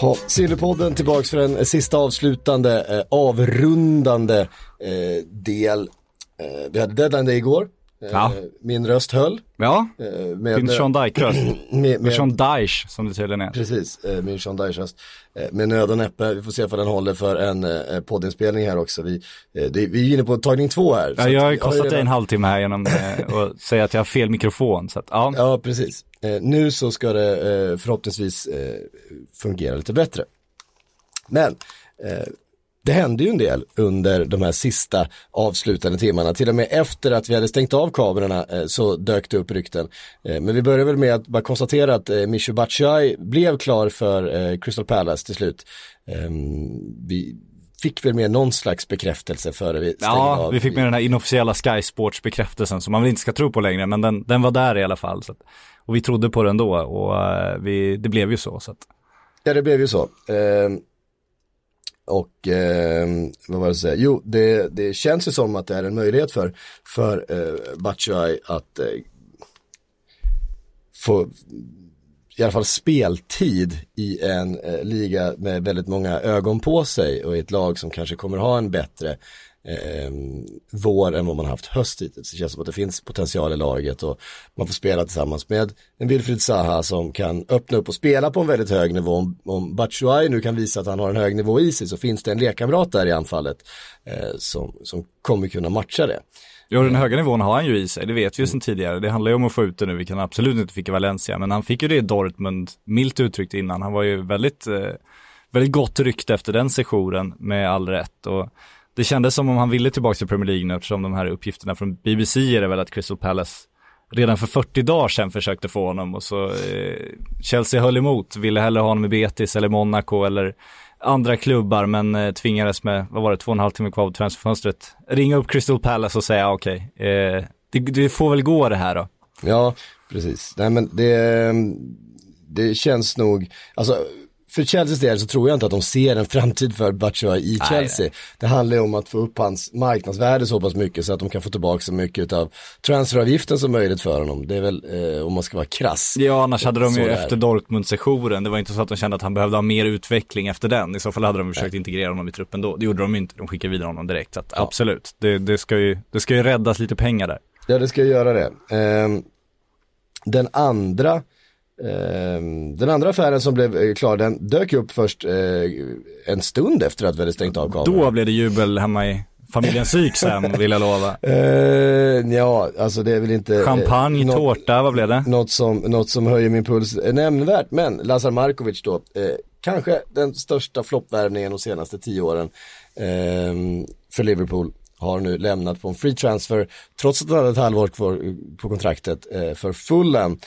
Ha, Sillypodden tillbaks för en sista avslutande, eh, avrundande eh, del. Eh, vi hade deadline day igår. Eh, Ja. Min röst höll. Ja, Eh, med, din Sean Dyke-röst. med, med, Sean Dyche som det tydligen är. Precis, eh, min Sean Dyche röst. Eh, med nöd och näppe, vi får se om den håller för en poddinspelning här också. Vi, det, vi är inne på tagning två här. Ja, jag har ju kostat dig redan- en halvtimme här genom att säga att jag har fel mikrofon. Så att, ja. Ja, precis. Nu så ska det förhoppningsvis fungera lite bättre. Men det hände ju en del under de här sista avslutande timmarna. Till och med efter att vi hade stängt av kamerorna eh, så dök det upp rykten. Eh, men vi börjar väl med att bara konstatera att eh, Micho Batshuayi blev klar för Crystal Palace till slut. Eh, vi fick väl med någon slags bekräftelse före vi stängde Ja, av. vi fick med den här inofficiella Sky Sports bekräftelsen som man väl inte ska tro på längre, men den, den var där i alla fall. Att, och vi trodde på den då och vi, det blev ju så. så att, Ja, det blev ju så. Och eh, vad var det jag säga? Jo, det, det känns ju som att det är en möjlighet för, för eh, Batshuay att eh, få i alla fall speltid i en eh, liga med väldigt många ögon på sig och i ett lag som kanske kommer ha en bättre eh, vår än vad man haft höst hittills. Det känns som att det finns potential i laget och man får spela tillsammans med en Wilfried Zaha som kan öppna upp och spela på en väldigt hög nivå. Om, om Batshuayi nu kan visa att han har en hög nivå i sig så finns det en lekkamrat där i anfallet eh, som, som kommer kunna matcha det. Ja, den höga nivån har han ju i sig, det vet vi ju sedan tidigare. Det handlar ju om att få ut det nu, vi kan absolut inte fick i Valencia, men han fick ju det i Dortmund, milt uttryckt innan. Han var ju väldigt, eh, väldigt gott rykte efter den sessionen med all rätt. Och det kändes som om han ville tillbaka till Premier League nu, eftersom de här uppgifterna från BBC är det väl att Crystal Palace redan för 40 dagar sedan försökte få honom och så eh, Chelsea höll emot, ville hellre ha honom i Betis eller Monaco eller andra klubbar men eh, tvingades med, vad var det, två och en halv timme kvar på transferfönstret, ringa upp Crystal Palace och säga ah, okej, eh, det, det får väl gå det här då. Ja, precis. Nej men det, eh, det känns nog, alltså för Chelseas del så tror jag inte att de ser en framtid för Batshuayi i Nej, Chelsea. Det handlar ju om att få upp hans marknadsvärde så pass mycket så att de kan få tillbaka så mycket av transferavgiften som möjligt för honom. Det är väl, eh, om man ska vara krass. Ja, annars hade de Så ju efter Dortmund-sessionen, det var inte så att de kände att han behövde ha mer utveckling efter den. I så fall hade de försökt integrera honom i truppen då. Det gjorde de ju inte, de skickade vidare honom direkt. Så att, absolut, det, det, ska ju, det ska ju räddas lite pengar där. Ja, det ska jag göra det. Ehm, den andra den andra affären som blev eh, klar, den dök upp först eh, en stund efter att vi hade stängt av kameran. Då blev det jubel hemma i familjen Syksem, vill jag lova. Eh, ja, alltså det är väl inte... eh, Champagne, något- tårta, vad blev det? Något som, något som höjer min puls nämnvärt, men Lazar Markovic då, eh, kanske den största floppvärvningen de senaste tio åren eh, för Liverpool har nu lämnat på en free transfer trots att han hade ett halvår kvar på kontraktet för Fulham.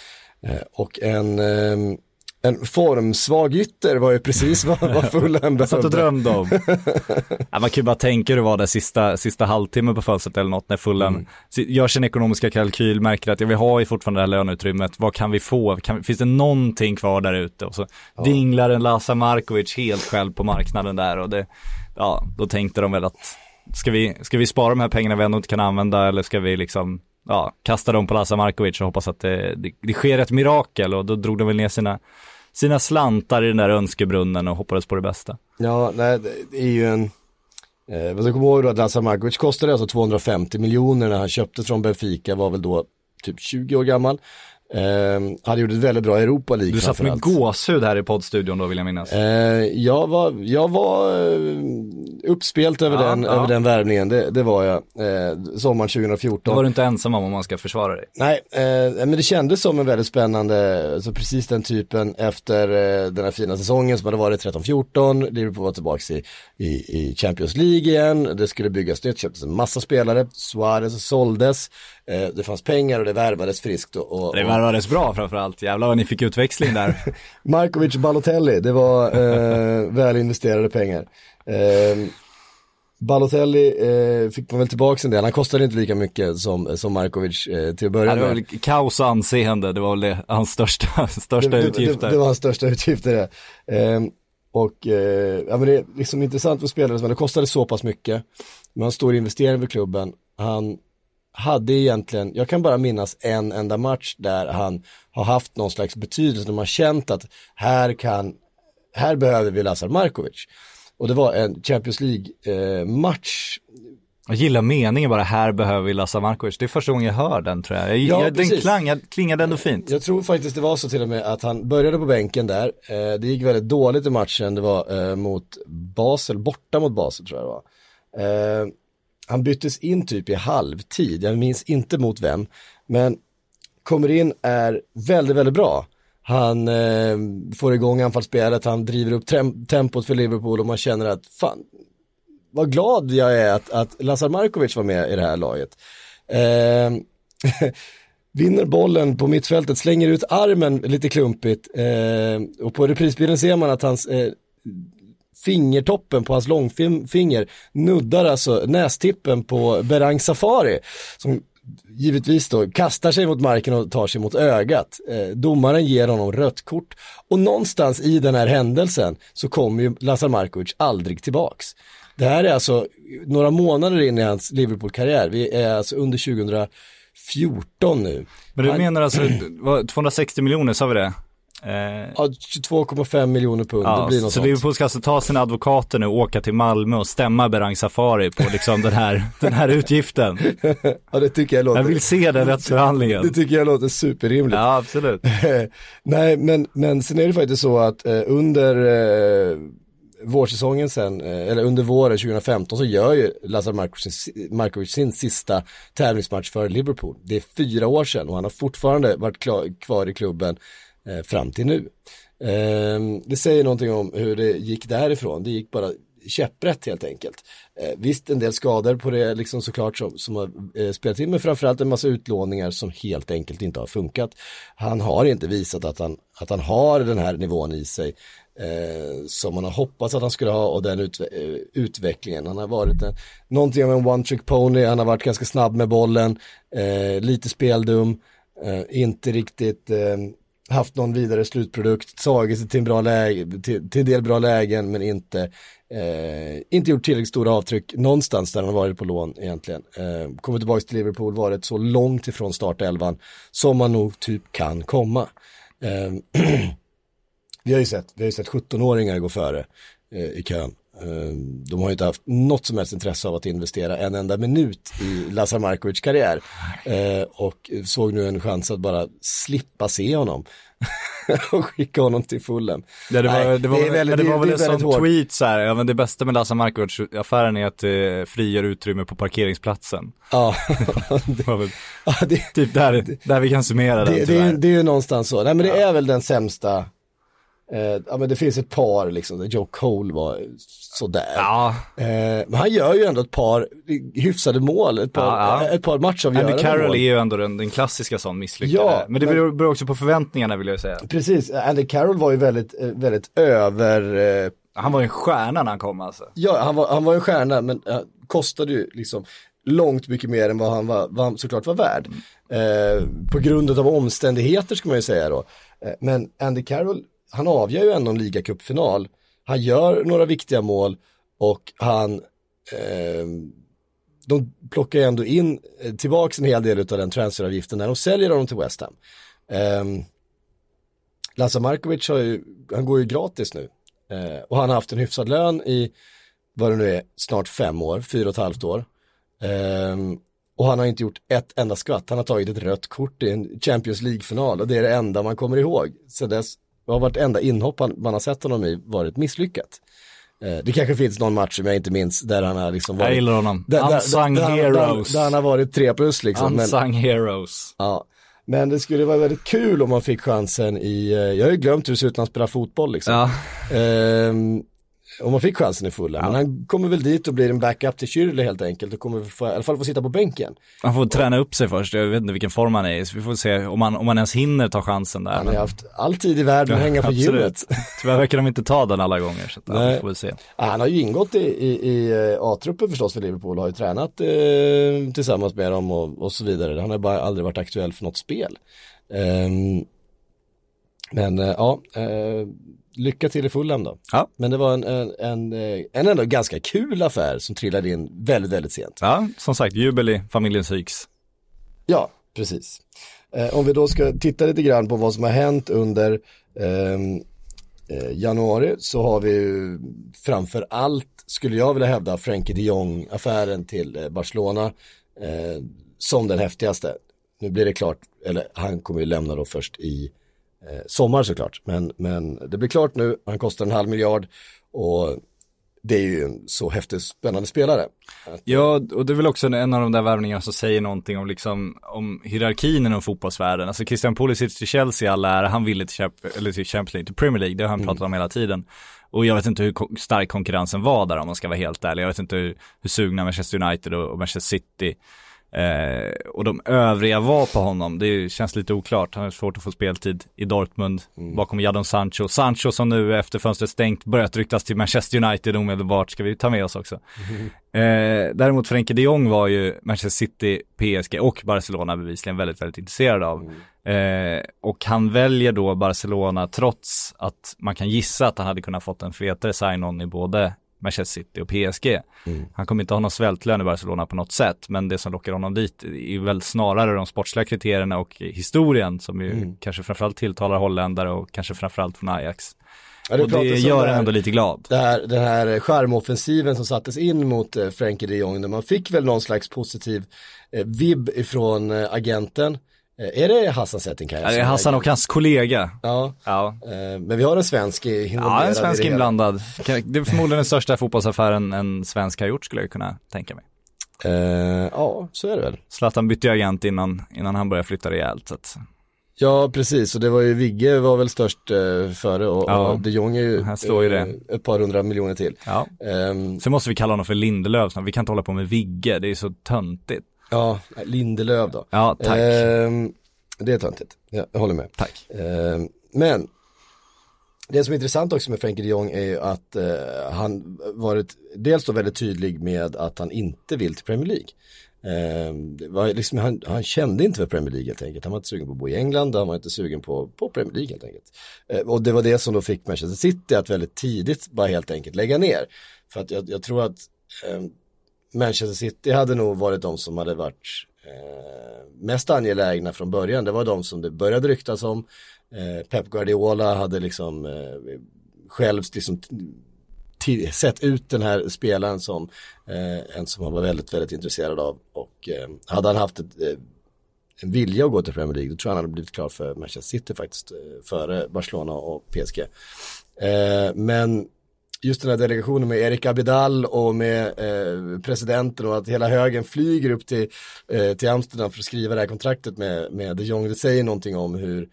Eh, och en, eh, en formsvag ytter var ju precis vad, vad Fulham Jag satt och behövde. drömde om. ja, man kan ju bara tänka hur det var där sista, sista halvtimmen på fönstret eller något när Fulham Mm. gör sin ekonomiska kalkyl, märker att ja, vi har ju fortfarande det här löneutrymmet, vad kan vi få? Kan, finns det någonting kvar där ute? Och så dinglar en Lasa Markovic helt själv på marknaden där och det, ja, då tänkte de väl att ska vi, ska vi spara de här pengarna vi ändå inte kan använda eller ska vi liksom ja, kasta dem på Lasa Markovic och hoppas att det, det, det sker ett mirakel och då drog de väl ner sina, sina slantar i den där önskebrunnen och hoppades på det bästa. Ja, nej, det är ju en... Eh, vad ska komma ihåg då att Lazar Markovic kostade alltså 250 miljoner när han köptes från Benfica, var väl då typ 20 år gammal. Eh, hade gjort ett väldigt bra Europa League Du satt med gåshud här i poddstudion då vill jag minnas. Eh, jag var, jag var eh, uppspelt över, Ja, den, ja. över den värvningen, det, det var jag. Eh, sommaren 2014. Då var du inte ensam om om man ska försvara dig. Nej, eh, men det kändes som en väldigt spännande, alltså precis den typen efter eh, den här fina säsongen som hade varit 13-14, Liverpool var tillbaka i, i, i Champions League igen, det skulle byggas nytt, köptes en massa spelare, Suarez såldes, eh, det fanns pengar och det värvades friskt och, Det och värvades bra framförallt. Jävlar vad ni fick utväxling där. Markovic Balotelli, det var eh, väl investerade pengar. Eh, Balotelli eh, fick man väl tillbaka en del, han kostade inte lika mycket som, som Markovic eh, till att börja Ja, det var med. väl kaos och anseende, det var väl det, hans största, största det, utgifter. Det, det var hans största utgifter det. Ehm, och eh, ja, men det är liksom intressant för spelare, det kostade så pass mycket. Men han stor investering för klubben. Han hade egentligen, jag kan bara minnas en enda match där han har haft någon slags betydelse, där man har känt att här kan, här behöver vi Lazar Markovic. Och det var en Champions League-match Jag gillar meningen bara, här behöver vi Lasse Markovic. Det är första gången jag hör den tror jag. jag, Ja, jag den precis. klang, klingade ändå fint. Jag tror faktiskt det var så till och med att han började på bänken där. Eh, det gick väldigt dåligt i matchen, det var eh, mot Basel, borta mot Basel tror jag det var. Han byttes in typ i halvtid, jag minns inte mot vem, men kommer in, är väldigt, väldigt bra. Han eh, får igång anfallsspelet, han driver upp tempot för Liverpool och man känner att fan, vad glad jag är att, att Lazar Markovic var med i det här laget. Eh, vinner bollen på mittfältet, slänger ut armen lite klumpigt eh, och på reprisbilden ser man att hans eh, fingertoppen på hans långfinger nuddar alltså nästippen på Berang Safari som givetvis då kastar sig mot marken och tar sig mot ögat. Eh, domaren ger honom rött kort och någonstans i den här händelsen så kommer ju Lazar Markovic aldrig tillbaks. Det här är alltså några månader in i hans Liverpool-karriär, vi är alltså under 2014 nu. Men du menar alltså, vad, 260 miljoner, sa vi det? Eh, Ja, 22,5 miljoner pund, det ja, blir något så. Liverpool ska alltså ta sina advokater nu och åka till Malmö och stämma Berang Safari på liksom den här, den här utgiften. Ja, det tycker jag låter, Jag vill se den det rättsförhandlingen. tycker jag låter superrimligt. Ja, absolut. Nej, men, men sen är det faktiskt så att eh, under eh, vårsäsongen sen, eh, eller under våren 2015 så gör ju Lazar Markovic, sin- Markovic sin sista tävlingsmatch för Liverpool. Det är fyra år sedan och han har fortfarande varit klar, kvar i klubben Eh, fram till nu. Eh, det säger någonting om hur det gick därifrån, det gick bara käpprätt helt enkelt. Eh, visst en del skador på det liksom såklart som, som har eh, spelat in men framförallt en massa utlåningar som helt enkelt inte har funkat. Han har inte visat att han, att han har den här nivån i sig eh, som man har hoppats att han skulle ha och den utve eh, utvecklingen. Han har varit en, någonting av en one trick pony, han har varit ganska snabb med bollen, eh, lite speldum, eh, inte riktigt eh, haft någon vidare slutprodukt, tagit sig till en, bra läge, till, till en del bra lägen men inte, eh, inte gjort tillräckligt stora avtryck någonstans där han varit på lån egentligen. Eh, kommit tillbaka till Liverpool, varit så långt ifrån startelvan som man nog typ kan komma. Eh, vi har ju sett, vi har ju sett 17-åringar gå före eh, i kön. Eh, de har ju inte haft något som helst intresse av att investera en enda minut i Lazar Markovic karriär. Eh, och såg nu en chans att bara slippa se honom. och skicka honom till Fulham. Ja, det var, Nej, det var, det är väldigt- men det var det- väl det en sån tweet så här, ja men det bästa med Lasse Markovic-affären är att det frigör utrymme på parkeringsplatsen. Ja, Det var väl ja det, typ där, där vi kan summera den det, det, tyvärr. är, det är ju någonstans så. Nej men det är väl den sämsta, eh, ja men det finns ett par liksom, där Joe Cole var sådär. Ja, Eh, men han gör ju ändå ett par hyfsade mål, ett par, Ja, ja. Ett par matchavgörande Andy Carroll mål. är ju ändå den, den klassiska sån misslyckade. Ja, men det men- beror, beror också på förväntningarna vill jag säga. Precis, Andy Carroll var ju väldigt, eh, väldigt över, eh, Han var ju en stjärna när han kom alltså. ja han var, han var en stjärna men uh, kostade ju liksom långt mycket mer än vad han, var, vad han såklart var värd. Eh, på grund av omständigheter ska man ju säga då. Eh, men Andy Carroll, han avgör ju ändå en ligacupfinal. Han gör några viktiga mål och han, eh, de plockar ju ändå in eh, tillbaks en hel del av den transferavgiften när de säljer honom till West Ham. Eh, Lasse Markovic har ju, han går ju gratis nu. Eh, och han har haft en hyfsad lön i, vad det nu är, snart fem år, fyra och ett halvt år. Eh, och han har inte gjort ett enda skvatt. Han har tagit ett rött kort i en Champions League-final och det är det enda man kommer ihåg. Så dess har varit enda inhopp man har sett honom i varit misslyckat. Eh, det kanske finns någon match som jag inte minns där han har liksom varit... Jag gillar honom. där, där, Unsung där, heroes. Där, han har varit tre plus liksom. Men, Unsung heroes. ja. men det skulle vara väldigt kul om man fick chansen i, eh, jag har ju glömt hur det ser ut när han spelar fotboll liksom. Ja, Ehm, om man fick chansen i fulla. Men han kommer väl dit och blir en backup till Schürrle helt enkelt och kommer få, i alla fall få sitta på bänken. Han får träna upp sig först, jag vet inte vilken form han är i, så vi får se om han, om han ens hinner ta chansen där. Han har ju haft all tid i världen att hänga på gymmet. Tyvärr verkar de inte ta den alla gånger, så ja, Nej. vi får väl se. Ja, han har ju ingått i, i, i eh, A-truppen förstås för Liverpool och har ju tränat eh, tillsammans med dem och, och så vidare. Han har bara aldrig varit aktuell för något spel. Ehm, men eh, ja, eh, lycka till i Fulham då. Ja. Men det var en, en, en, eh, en ändå ganska kul affär som trillade in väldigt, väldigt sent. Ja, som sagt, jubel i familjen Syks. Ja, precis. Eh, om vi då ska titta lite grann på vad som har hänt under ehm, eh, januari så har vi ju framför allt, skulle jag vilja hävda, Frenkie de Jong-affären till eh, Barcelona eh, som den häftigaste. Nu blir det klart, eller han kommer ju lämna då först i eh, sommar såklart, men, men det blir klart nu, han kostar en halv miljard och det är ju en så häftig, spännande spelare. Ja, och det är väl också en- av de där värvningarna som säger någonting om liksom, om hierarkin inom fotbollsvärlden. Alltså Christian Pulisic till Chelsea all ära, han ville till, eller till Champions League, till Premier League, det har han pratat om hela tiden. Och jag vet inte hur stark konkurrensen var där om man ska vara helt ärlig. Jag vet inte hur, hur sugna Manchester United och Manchester City eh, och de övriga var på honom. Det känns lite oklart. Han har svårt att få speltid i Dortmund bakom Jadon Sancho. Sancho som nu efter fönstret stängt börjat ryktas till Manchester United omedelbart ska vi ta med oss också. Eh, däremot Frenkie de Jong var ju Manchester City, PSG och Barcelona bevisligen väldigt, väldigt intresserad av. Eh, och han väljer då Barcelona trots att man kan gissa att han hade kunnat fått en fetare sign-on i både Manchester City och PSG. Han kommer inte ha någon svältlön i Barcelona på något sätt, men det som lockar honom dit är väl snarare de sportsliga kriterierna och historien som ju kanske framförallt tilltalar holländare och kanske framförallt från Ajax. Ja, det och det gör en ändå lite glad. det här, den här charmoffensiven som sattes in mot eh, Frenkie de Jong, där man fick väl någon slags positiv eh, vibb ifrån eh, agenten. Eh, är det Hassan Settinkaya? Ja, det är Hassan och hans kollega. Ja, Ja, eh, men vi har en svensk i- involverad Ja, en svensk inblandad. Det är förmodligen den största fotbollsaffären en svensk har gjort skulle jag kunna tänka mig. Eh, ja, så är det väl. Zlatan bytte ju agent innan, innan han började flytta rejält. Så att, Ja, precis. Och det var ju Vigge var väl störst eh, före och, Ja, och de Jong är ju slår ju det. ett par hundra miljoner till. ja. Ehm, Sen måste vi kalla honom för Lindelöf, vi kan inte hålla på med Vigge, det är så töntigt. Ja, Lindelöf då. Ja, tack. Ehm, det är töntigt, ja, jag håller med. Tack. Ehm, men det som är intressant också med Frenkie de Jong är ju att eh, han varit dels då väldigt tydlig med att han inte vill till Premier League. Var liksom, han, han kände inte för Premier League helt enkelt. Han var inte sugen på att bo i England, han var inte sugen på, på Premier League helt enkelt. Eh, och det var det som då fick Manchester City att väldigt tidigt bara helt enkelt lägga ner. För att jag, jag tror att ehm, Manchester City hade nog varit de som hade varit eh, mest angelägna från början. Det var de som det började ryktas om. Eh, Pep Guardiola hade liksom eh, själv liksom sett ut den här spelaren som eh, en som han var väldigt, väldigt intresserad av. Och eh, hade han haft ett, eh, en vilja att gå till Premier League, då tror jag han hade blivit klar för Manchester City faktiskt, eh, före Barcelona och PSG. Eh, men just den här delegationen med Erik Abidal och med eh, presidenten och att hela högen flyger upp till, eh, till Amsterdam för att skriva det här kontraktet med, med de Jong. Det säger någonting om hur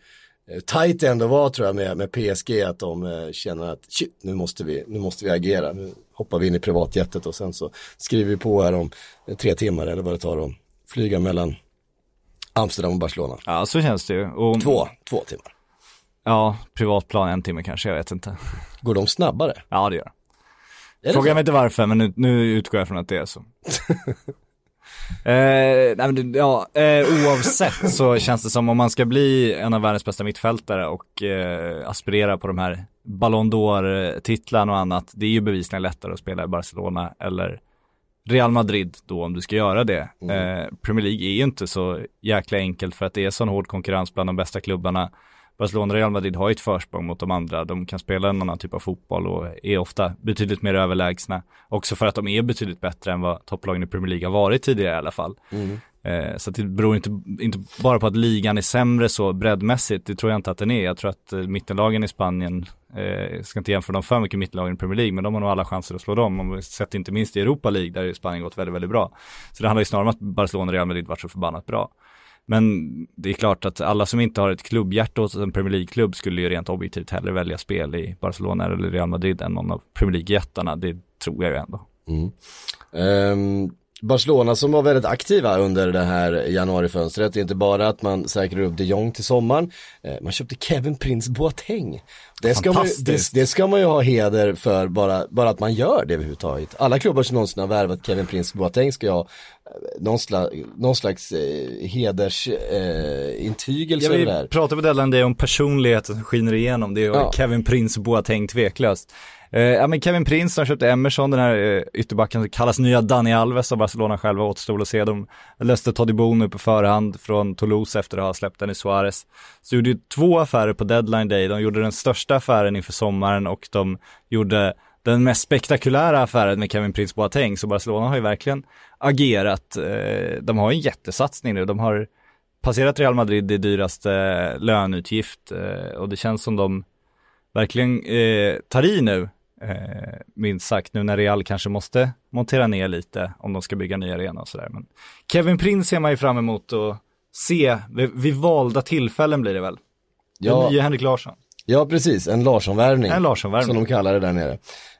eh, tajt det ändå var tror jag med, med PSG att de eh, känner att shit, nu måste, vi, nu måste vi agera. Nu hoppar vi in i privatjetet och sen så skriver vi på här om tre timmar eller vad det tar att flyga mellan Amsterdam och Barcelona. Ja, så känns det ju. Och, Två, två timmar. Ja, privatplan en timme kanske, jag vet inte. Går de snabbare? Ja, det gör det Fråga mig inte varför, men nu, nu utgår jag från att det är så. eh, nej, men ja, eh, oavsett så känns det som om man ska bli en av världens bästa mittfältare och eh, aspirera på de här Ballon d'Or-titlarna och annat. Det är ju bevisligen lättare att spela i Barcelona eller Real Madrid då om du ska göra det. Eh, Premier League är ju inte så jäkla enkelt för att det är sån hård konkurrens bland de bästa klubbarna. Barcelona och Real Madrid har ju ett försprång mot de andra. De kan spela en annan typ av fotboll och är ofta betydligt mer överlägsna. Också för att de är betydligt bättre än vad topplagen i Premier League har varit tidigare i alla fall. Eh, så det beror inte, inte bara på att ligan är sämre så breddmässigt, det tror jag inte att den är. Jag tror att eh, mittenlagen i Spanien, eh, jag ska inte jämföra dem för mycket mittenlagen i Premier League, men de har nog alla chanser att slå dem. Om vi sett inte minst i Europa League där Spanien gått väldigt, väldigt bra. Så det handlar ju snarare om att Barcelona och Real Madrid varit så förbannat bra. Men det är klart att alla som inte har ett klubbhjärta hos en Premier League-klubb skulle ju rent objektivt hellre välja spel i Barcelona eller Real Madrid än någon av Premier League-jättarna. Det tror jag ju ändå. Ehm, Barcelona som var väldigt aktiva under det här januarifönstret, det är inte bara att man säkrar upp de Jong till sommaren, eh, man köpte Kevin Prince Boateng. Det ska, man, ju- det, det ska man ju ha heder för, bara, bara att man gör det överhuvudtaget. Alla klubbar som någonsin har värvat Kevin Prince Boateng ska ha någon, slags, någon slags eh, hedersintygelse eh, över det vill här. prata på Deadline Day om personligheten som skiner igenom. Det är Ja. Kevin Prince Boateng tveklöst. Eh, ja men Kevin Prince, de köpte Emerson, den här eh, ytterbacken som kallas nya Dani Alves av Barcelona själva, återstår väl att se. De löste Todibo nu på förhand från Toulouse efter att ha släppt Denis Suarez. Så gjorde ju två affärer på Deadline Day. De gjorde den största affären inför sommaren och de gjorde den mest spektakulära affären med Kevin Prince Boateng. Så Barcelona har ju verkligen agerat. Eh, de har ju en jättesatsning nu. De har passerat Real Madrid i dyraste eh, löneutgift eh, och det känns som de verkligen tar i nu, minst sagt, nu när Real kanske måste montera ner lite om de ska bygga nya arena och sådär. Men Kevin Prince ser man ju fram emot att se, vid, valda tillfällen blir det väl. Ja. Den nya Henrik Larsson. Ja precis, en Larsson-värvning. En Larsson-värvning. Som de kallar det där nere.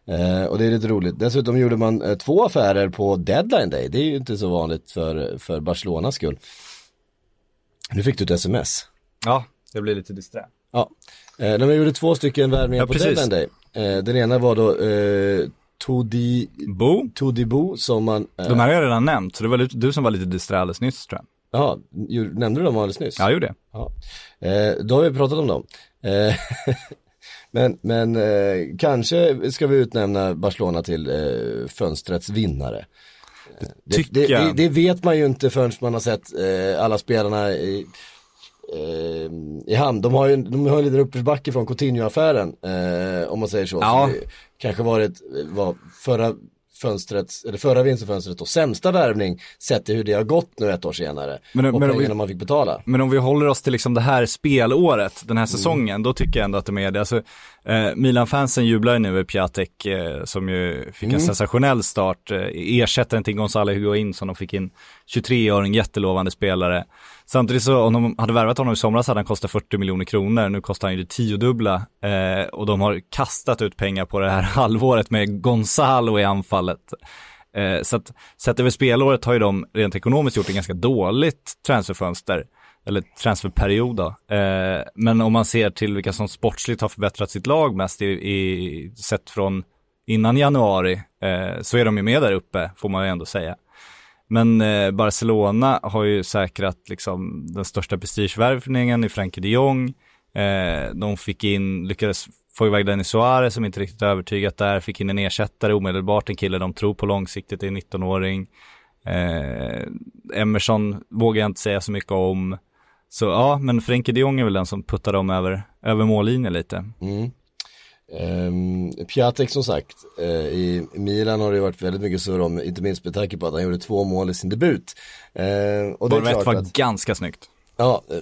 Eh, och det är lite roligt. Dessutom gjorde man eh, två affärer på deadline day. Det är ju inte så vanligt för, för Barcelonas skull. Nu fick du ett sms. Ja, det blir lite disträ. Ja, eh, de gjorde två stycken värvningar Ja, på precis. deadline day. Eh, den ena var då eh, Todi, Bo, Todibo som man, eh, de här har jag redan nämnt, så det var lite- du som var lite disträ alldeles nyss tror jag. jaha, ju- nämnde du dem alldeles nyss? Ja, jag gjorde det. Ja. Eh, då har vi pratat om dem. Eh, men men eh, kanske ska vi utnämna Barcelona till eh, fönstrets vinnare. Det, det, det, det vet man ju inte förrän man har sett alla spelarna i, eh, i hamn. De har ju de har en liten uppförsbacke från Coutinho-affären, eh, om man säger så. Ja. Kanske varit, var förra fönstrets, eller förra vinterfönstret och sämsta värvning sett till hur det har gått nu ett år senare. Men- och men om vi- pengarna man fick betala. Men om vi håller oss till liksom det här spelåret, den här säsongen, då tycker jag ändå att de är det. Alltså, eh, Milan-fansen jublar ju nu över Piatek, eh, som ju fick en sensationell start. Eh, ersättaren till Gonzalo Higuain som de fick in, 23-åring, jättelovande spelare. Samtidigt så, om de hade värvat honom i somras hade han kostat 40 miljoner kronor, nu kostar han ju det tiodubbla. Eh, och de har kastat ut pengar på det här halvåret med Gonzalo i anfallet. Eh, så att sett över spelåret har ju de rent ekonomiskt gjort ett ganska dåligt transferfönster, eller transferperiod då. Eh, men om man ser till vilka som sportsligt har förbättrat sitt lag mest i, i sett från innan januari, eh, så är de ju med där uppe, får man ju ändå säga. Men eh, Barcelona har ju säkrat liksom den största prestigevärvningen i Frankie de Jong. Eh, de fick in, lyckades få iväg Denis Suarez som inte riktigt övertygat där, fick in en ersättare omedelbart, en kille de tror på långsiktigt, är en 19-åring. Eh, Emerson vågar jag inte säga så mycket om. Så ja, men Frenkie de Jong är väl den som puttar dem över, över mållinjen lite. Mm. Um, Piatek som sagt, eh, i Milan har det varit väldigt mycket surr om, inte minst med tanke på att han gjorde två mål i sin debut. Uh, och det är rätt klart var att, ganska snyggt. ja, eh,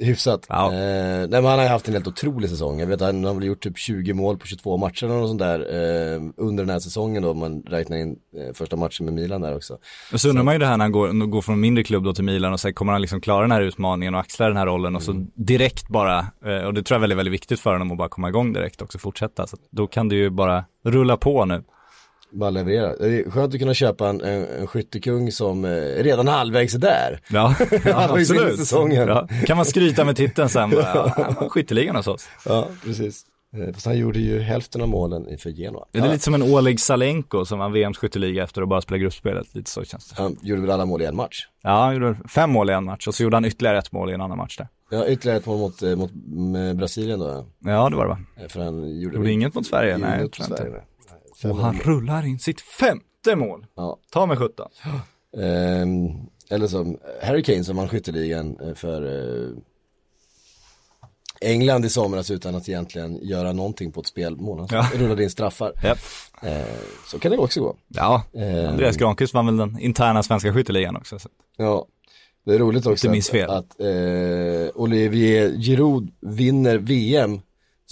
hyfsat. Ja. Eh, nej han har ju haft en helt otrolig säsong. Jag vet han har väl gjort typ 20 mål på 22 matcher eller något sånt där eh, under den här säsongen då, om man räknar in eh, första matchen med Milan där också. Och så undrar man ju det här när han går, går från mindre klubb då till Milan och så kommer han liksom klara den här utmaningen och axla den här rollen och så direkt bara, eh, och det tror jag är väldigt, väldigt viktigt för honom att bara komma igång direkt och också fortsätta. Så då kan det ju bara rulla på nu. Bara leverera. Det är skönt att kunna köpa en, en, en skyttekung som eh, redan halvvägs är där. Ja, ja i säsongen. Ja. Kan man skryta med titeln sen bara, ja, skytteligan hos oss. Ja, precis. Eh, Fast han gjorde ju hälften av målen för Genoa. Det är lite som en Oleg Salenko som vann VMs skytteliga efter att bara spela gruppspelet, lite så känns det. Han gjorde väl alla mål i en match. Ja, han gjorde fem mål i en match och så gjorde han ytterligare ett mål i en annan match där. Ja, ytterligare ett mål mot, eh, mot med Brasilien då. ja. Det var det va? Eh, För han gjorde, Gjorde inget mot Sverige? Nej, mot inte. Sverige, nej. Och han rullar in sitt femte mål. Ja. Ta med 17. Ehm, eller som Harry Kane som vann skytteligan eh, för eh, England i somras utan att egentligen göra någonting på ett spelmål. Han Ja. rullade in straffar. Japp. Eh, så kan det också gå. Ja, Ehm, Andreas Granqvist vann väl den interna svenska skytteligan också. Så. Ja, det är roligt också att, att eh, Olivier Giroud vinner VM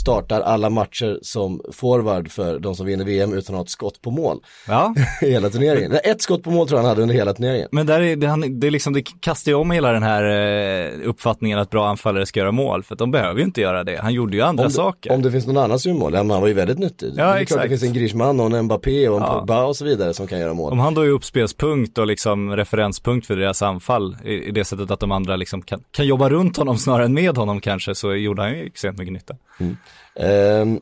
startar alla matcher som forward för de som vinner VM utan att ha ett skott på mål Ja, hela turneringen. Ett skott på mål tror jag han hade under hela turneringen. men där är, det, han, det, är liksom, det kastar ju om hela den här eh, uppfattningen att bra anfallare ska göra mål, för att de behöver ju inte göra det. Han gjorde ju andra Om det, saker. om det finns någon annan som gör mål, ja, men han var ju väldigt nyttig. det är klart det finns en Griezmann och en Mbappé och en Ja. Pogba och så vidare som kan göra mål. Om han då är uppspelspunkt och liksom referenspunkt för deras anfall i, i det sättet att de andra liksom kan, kan jobba runt honom snarare än med honom kanske så gjorde han ju extremt mycket nytta. Ehm, ehm,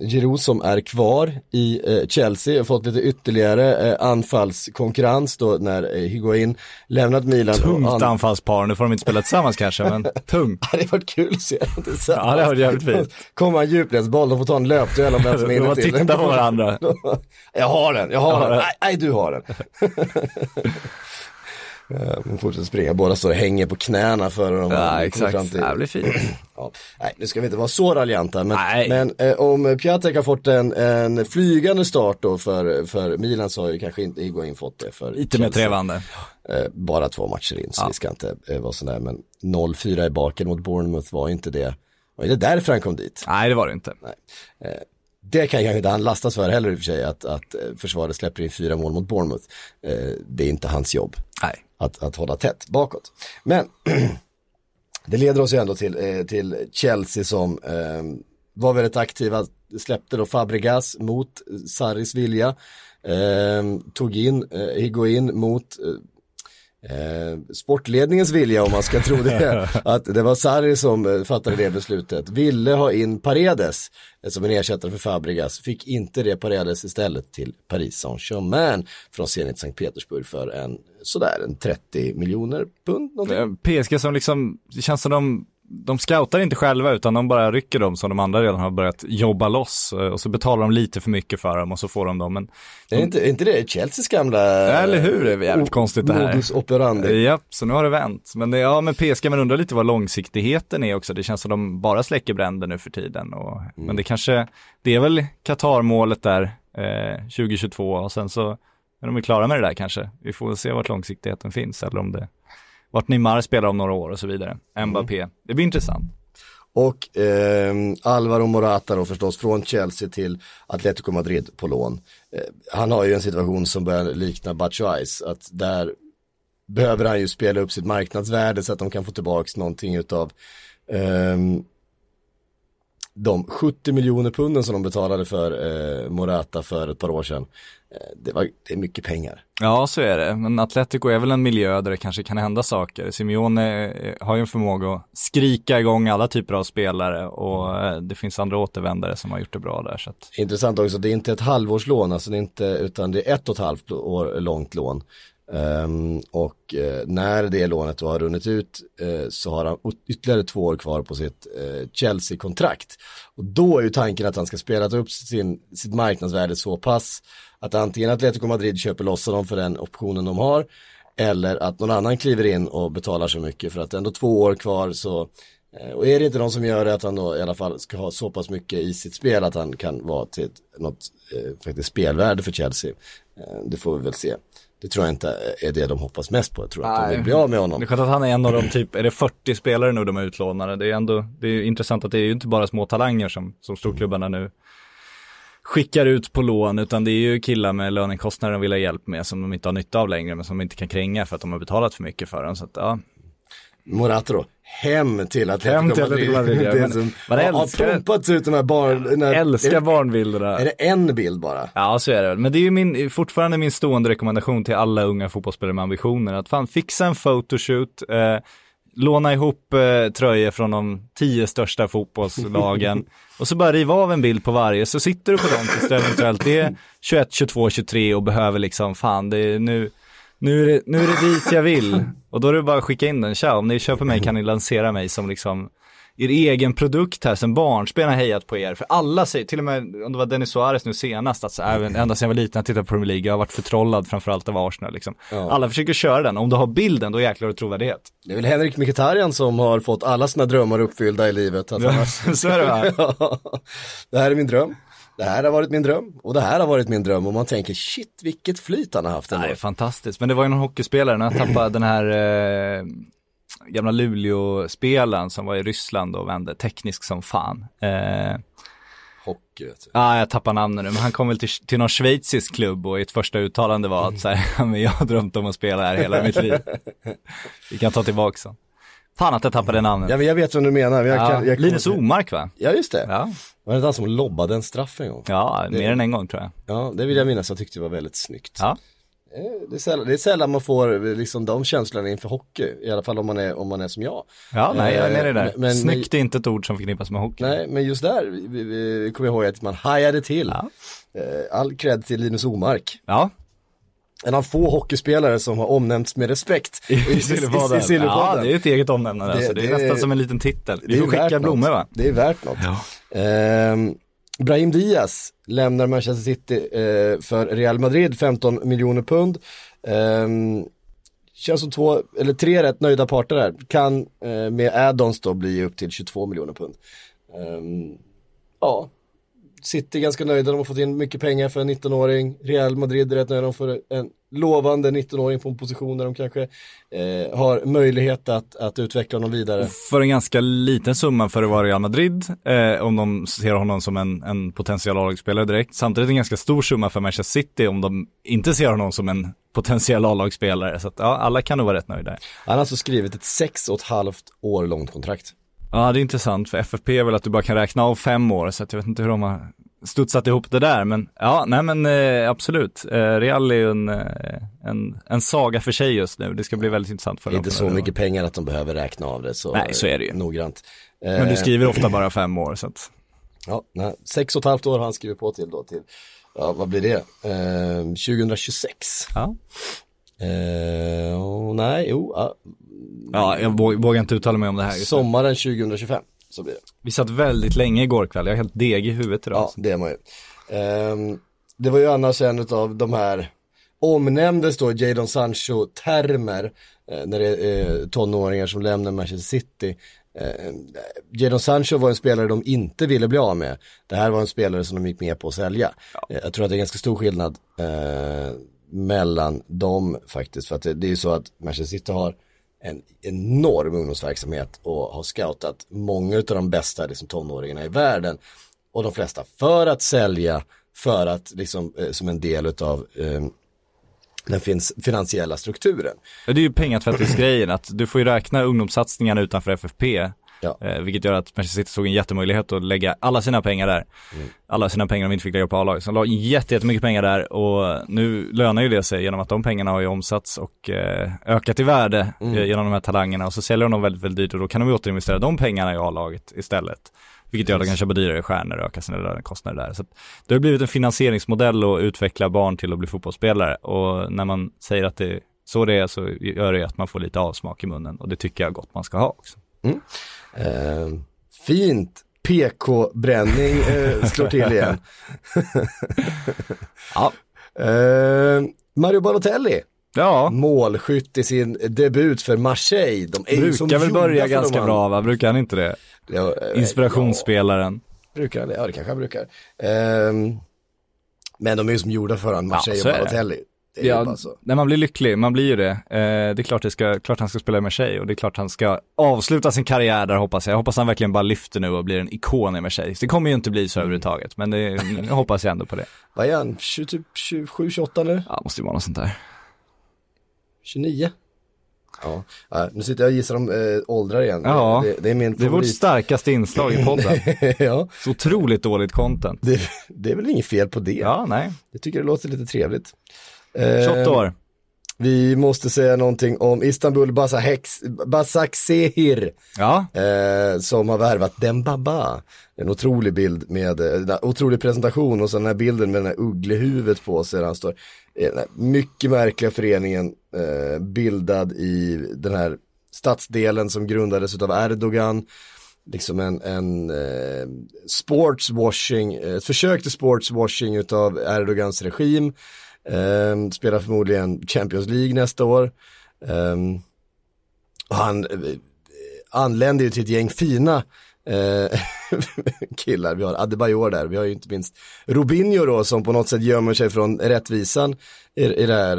Giroud som är kvar i eh, Chelsea har fått lite ytterligare eh, anfallskonkurrens då när eh, Higuain lämnat Milan. Tungt han- anfallspar, nu får de inte spela tillsammans kanske, men tungt. Det hade varit kul att se dem tillsammans. Ja, det hade varit jävligt fint. Kommer en djupledsboll, de får ta en löpduell om vem som är De inne till titta på varandra. jag har den, jag har Jag har den. den. Nej, nej, du har den. Eh, De fortsätter springa, båda står och hänger på knäna för dem. Ja, exakt. fram till- Det blir fint. Ja. Nej, nu ska vi inte vara så raljanta, men, Nej. men eh, om Piatek har fått en, en flygande start då för, för Milan så har ju kanske inte Higuain fått det för Lite mer trevande. Eh, bara två matcher in, så Ja. vi ska inte eh, vara sådär, men 0-4 i baken mot Bournemouth var inte det, var inte därför han kom dit. Nej, det var det inte. Det kan kanske inte han lastas för heller i och för sig, att, att eh, försvaret släpper in fyra mål mot Bournemouth. Eh, det är inte hans jobb Nej. att, att hålla tätt bakåt. Men det leder oss ju ändå till, eh, till Chelsea som var väldigt aktiva, släppte då Fabregas mot Sarris vilja, eh, tog in eh, Higuain mot eh, sportledningens vilja om man ska tro det, att det var Sarri som eh, fattade det beslutet, ville ha in Paredes eh, som en ersättare för Fabregas, fick inte det Paredes istället till Paris Saint-Germain från Zenit Sankt Petersburg för en sådär en 30 miljoner pund. någonting. Eh, PSG som liksom, det känns som de, de scoutar inte själva utan de bara rycker dem som de andra redan har börjat jobba loss eh, och så betalar de lite för mycket för dem och så får de dem. Men, Det är inte, är inte det Chelseas gamla Eller hur? Det är jävligt o- konstigt det här. modus operandi. ja, så nu har det vänt. Men det, ja, men PSG, man undrar lite vad långsiktigheten är också. Det känns som de bara släcker bränder nu för tiden. Och, Men det kanske, det är väl Qatar-målet där eh, 2022 och sen så är de klara med det där kanske. Vi får väl se vart långsiktigheten finns eller om det, vart Neymar spelar om några år och så vidare. Mbappé. Det blir intressant. Och eh, Alvaro Morata då förstås från Chelsea till Atletico Madrid på lån. Eh, han har ju en situation som börjar likna Batshuays, att där behöver han ju spela upp sitt marknadsvärde så att de kan få tillbaka någonting utav ehm, de 70 miljoner punden som de betalade för eh, Morata för ett par år sedan. Eh, det, var, det är mycket pengar. Ja, så är det. Men Atletico är väl en miljö där det kanske kan hända saker. Simeone eh, har ju en förmåga att skrika igång alla typer av spelare och eh, det finns andra återvändare som har gjort det bra där. Så att, Intressant också, det är inte ett halvårslån, alltså det är inte, utan det är ett och ett halvt år långt lån. Um, och uh, när det lånet då har runnit ut uh, så har han ytterligare två år kvar på sitt uh, Chelsea-kontrakt. Och då är ju tanken att han ska spela upp sin, sitt marknadsvärde så pass att antingen Atletico Madrid köper loss honom för den optionen de har eller att någon annan kliver in och betalar så mycket för att det är ändå två år kvar så Och är det inte någon som gör det att han då i alla fall ska ha så pass mycket i sitt spel att han kan vara till ett, något eh, faktiskt spelvärde för Chelsea. Eh, det får vi väl se. Det tror jag inte är det de hoppas mest på. Jag tror att de Nej. vill bli av med det honom. är skönt att han är en av de typ, är det 40 spelare nu de är utlånade? Det är ändå, det är intressant att det är ju inte bara små talanger som, som storklubbarna nu skickar ut på lån, utan det är ju killar med lönekostnader de vill ha hjälp med som de inte har nytta av längre, men som de inte kan kränga för att de har betalat för mycket för dem. Så att, ja, Morata då, hem till Atletico Hem till Madrid. Madrid, ja. det som, man har, har älskar- pumpats ut de här barn... när- älskar är, det, barnbilderna. är det en bild bara? Ja, så är det väl. Men det är ju min, fortfarande min stående rekommendation till alla unga fotbollsspelare med ambitioner. Att fan fixa en photoshoot, eh, låna ihop eh, tröjor från de tio största fotbollslagen och så bara riva av en bild på varje så sitter du på dem tills du eventuellt är 21, 22, 23 och behöver liksom fan det är nu nu är, det, nu är det dit jag vill. Och då är det bara att skicka in den. Tja, om ni köper mig kan ni lansera mig som liksom er egen produkt här sen barnsben har hejat på er. För alla säger, till och med om det var Dennis Suarez nu senast, alltså, även, ända sedan jag var liten jag tittade på Premier League, jag har varit förtrollad framförallt av Arsenal liksom. Ja. Alla försöker köra den, om du har bilden då jäklar har du trovärdighet. Det är väl Henrik Mkhitaryan som har fått alla sina drömmar uppfyllda i livet. Att har... Så är det va? Ja, det här är min dröm. Det här har varit min dröm och det här har varit min dröm och man tänker shit vilket flyt han har haft ändå. Nej, fantastiskt. Men det var ju någon hockeyspelare, när jag tappade den här, eh, gamla Luleå-spelaren som var i Ryssland och vände teknisk som fan. Eh, Hockey vet du. Ja, jag tappar namnet nu, men han kom väl till, till någon schweizisk klubb och ett första uttalande var att så här, men jag har drömt om att spela här hela mitt liv. Vi kan ta tillbaka så. Fan att jag tappade namnet. Ja men jag vet vad du menar. men Jag Ja, jag Linus Omark va? Ja just det. Ja, Var det han som lobbade en straff en gång? ja mer än en gång tror jag. Ja, det vill jag minnas. Jag tyckte det var väldigt snyggt. Ja, Eh, Det är, sällan, det är sällan man får eh, liksom de känslorna inför hockey. I alla fall om man är, om man är som jag. ja nej jag är med dig där. Eh, men- Snyggt är inte ett ord som förknippas med hockey. Nej, men just där vi, vi, vi kommer jag ihåg att man hajade till. Ja. All cred till Linus Omark. Ja, En av få hockeyspelare som har omnämnts med respekt i, i, Silverpodden. Ja, det är ett eget omnämnande Det- alltså. Det är det är- nästan som en liten titel. Vi får skicka blommor va? Det är värt något. Ehm, Brahim Diaz lämnar Manchester City eh, för Real Madrid, 15 miljoner pund. Ehm, känns som två, eller tre rätt nöjda parter där. Kan eh, med add-ons då bli upp till 22 miljoner pund. Ehm, ja, City är ganska nöjda, de har fått in mycket pengar för en 19-åring. Real Madrid är rätt nöjda, de får en lovande 19-åring på en position där de kanske eh, har möjlighet att, att utveckla honom vidare. För en ganska liten summa för att vara Real Madrid, eh, om de ser honom som en, en potentiell A-lagsspelare direkt. Samtidigt en ganska stor summa för Manchester City om de inte ser honom som en potentiell A-lagsspelare. Så att, ja, alla kan nog vara rätt nöjda. Han har alltså skrivit ett sex och ett halvt år långt kontrakt. Ja, det är intressant för FFP är väl att du bara kan räkna av fem år, så att jag vet inte hur de har studsat ihop det där. Men ja, nej men eh, absolut. Eh, Real är ju en, eh, en, en saga för sig just nu. Det ska bli väldigt intressant för Det är dem. inte så mycket pengar att de behöver räkna av det så, Nej, så är det ju. eh, noggrant. Men du Eh, skriver ofta bara fem år, så att Ja, nej, sex och ett halvt år har han skrivit på till då till, ja vad blir det? Eh, 2026. ja. Eh, och nej, jo, ja, Ja, jag vå- vågar inte uttala mig om det här just sommaren 2025 så blir det. Vi satt väldigt länge igår kväll, jag är helt deg i huvudet idag. Ja, det är man ju. Ehm, det var ju annars en av de här, omnämndes då Jadon Sancho-termer eh, när det är eh, tonåringar som lämnar Manchester City. Eh, Jadon Sancho var en spelare de inte ville bli av med. Det här var en spelare som de gick med på att sälja. Eh, jag tror att det är ganska stor skillnad eh, mellan dem faktiskt. För att det, det är ju så att Manchester City har en enorm ungdomsverksamhet och har scoutat många av de bästa liksom, tonåringarna i världen. Och de flesta för att sälja, för att liksom eh, som en del av eh, den finns finansiella strukturen. Det är ju pengatvättisgrejen, att du får ju räkna ungdomssatsningarna utanför FFP. Ja. Eh, vilket gör att Manchester City såg en jättemöjlighet att lägga alla sina pengar där. Alla sina pengar de inte fick lägga på A-laget. Så de la jätte- jättemycket pengar där och nu lönar ju det sig genom att de pengarna har ju omsatts och eh, ökat i värde eh, genom de här talangerna och så säljer de dem väldigt, väldigt dyrt och då kan de ju återinvestera de pengarna i A-laget istället. Vilket gör att de kan köpa dyrare stjärnor och öka sina lönekostnader där. Så det har blivit en finansieringsmodell att utveckla barn till att bli fotbollsspelare och när man säger att det så det är så gör det att man får lite avsmak i munnen och det tycker jag gott man ska ha också. Eh, fint PK-bränning eh, slår till igen. Ja. Eh, Mario Balotelli, Ja, målskytt i sin debut för Marseille. De är brukar väl börja ganska bra va? Brukar han inte det? Ja, eh, Inspirationsspelaren. Ja, brukar han det? Ja, det kanske han brukar. Ehm, men de är ju som gjorda för honom, Marseille så och. Balotelli. Det Ja, bara så. när man blir lycklig, man blir ju det. Eh, det är klart, det ska, klart han ska spela med och det är klart han ska avsluta sin karriär där hoppas jag. Jag hoppas han verkligen bara lyfter nu och blir en ikon i Marseille. Det kommer ju inte bli så överhuvudtaget, men det, jag hoppas jag ändå på det. Vad är han? 20, typ 27, 28 nu? Ja, måste ju vara något sånt där. 29? Ja, nu sitter jag och gissar om äh, åldrar igen. Ja, det, det är min Det är vårt starkaste inslag i podden. ja, Så otroligt dåligt content. det, det är väl inget fel på det. Ja, nej. Jag tycker det låter lite trevligt. Eh, 28 år. Vi måste säga någonting om Istanbul Basaksehir. Ja, Eh, som har värvat Dembaba. En otrolig bild med, eh, en otrolig presentation och så den här bilden med den här ugglehuvudet på sig. Han står, eh, mycket märkliga föreningen eh, bildad i den här stadsdelen som grundades av Erdogan. Liksom en, en eh, sportswashing, eh, ett försök till sportswashing utav Erdogans regim. Eh, spelar förmodligen Champions League nästa år. Eh, och han eh, anländer ju till ett gäng fina eh, killar. Vi har Adebayor där, vi har ju inte minst Robinho då som på något sätt gömmer sig från rättvisan i, i det här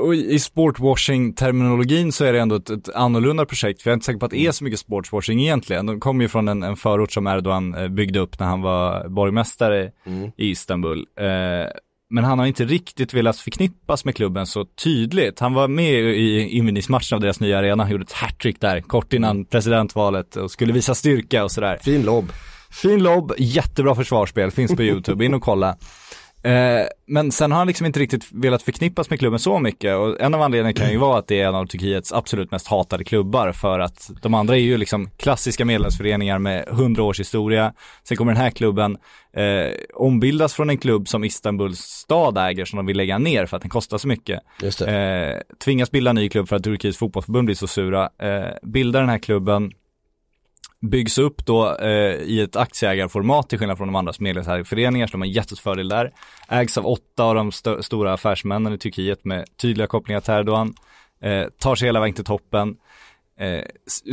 och i sportwashing-terminologin så är det ändå ett, ett annorlunda projekt, för jag är inte säker på att det är så mycket sportswashing egentligen. De kommer ju från en, en förort som Erdogan byggde upp när han var borgmästare i Istanbul. Eh, men han har inte riktigt velat förknippas med klubben så tydligt. Han var med i invigningsmatchen av deras nya arena, han gjorde ett hattrick där kort innan presidentvalet och skulle visa styrka och sådär. Fin lobb. Fin lobb, jättebra försvarsspel, finns på YouTube, in och kolla. Eh, men sen har han liksom inte riktigt velat förknippas med klubben så mycket och en av anledningarna kan ju vara att det är en av Turkiets absolut mest hatade klubbar för att de andra är ju liksom klassiska medlemsföreningar med hundra års historia. Sen kommer den här klubben eh, ombildas från en klubb som Istanbuls stad äger som de vill lägga ner för att den kostar så mycket. Just det. Eh, tvingas bilda en ny klubb för att Turkiets fotbollsförbund blir så sura. Eh, bildar den här klubben byggs upp då eh, i ett aktieägarformat till skillnad från de andra medlemsföreningar, så de har en där. Ägs av åtta av de st stora affärsmännen i Turkiet med tydliga kopplingar till Erdogan. Eh, tar sig hela vägen till toppen. Eh,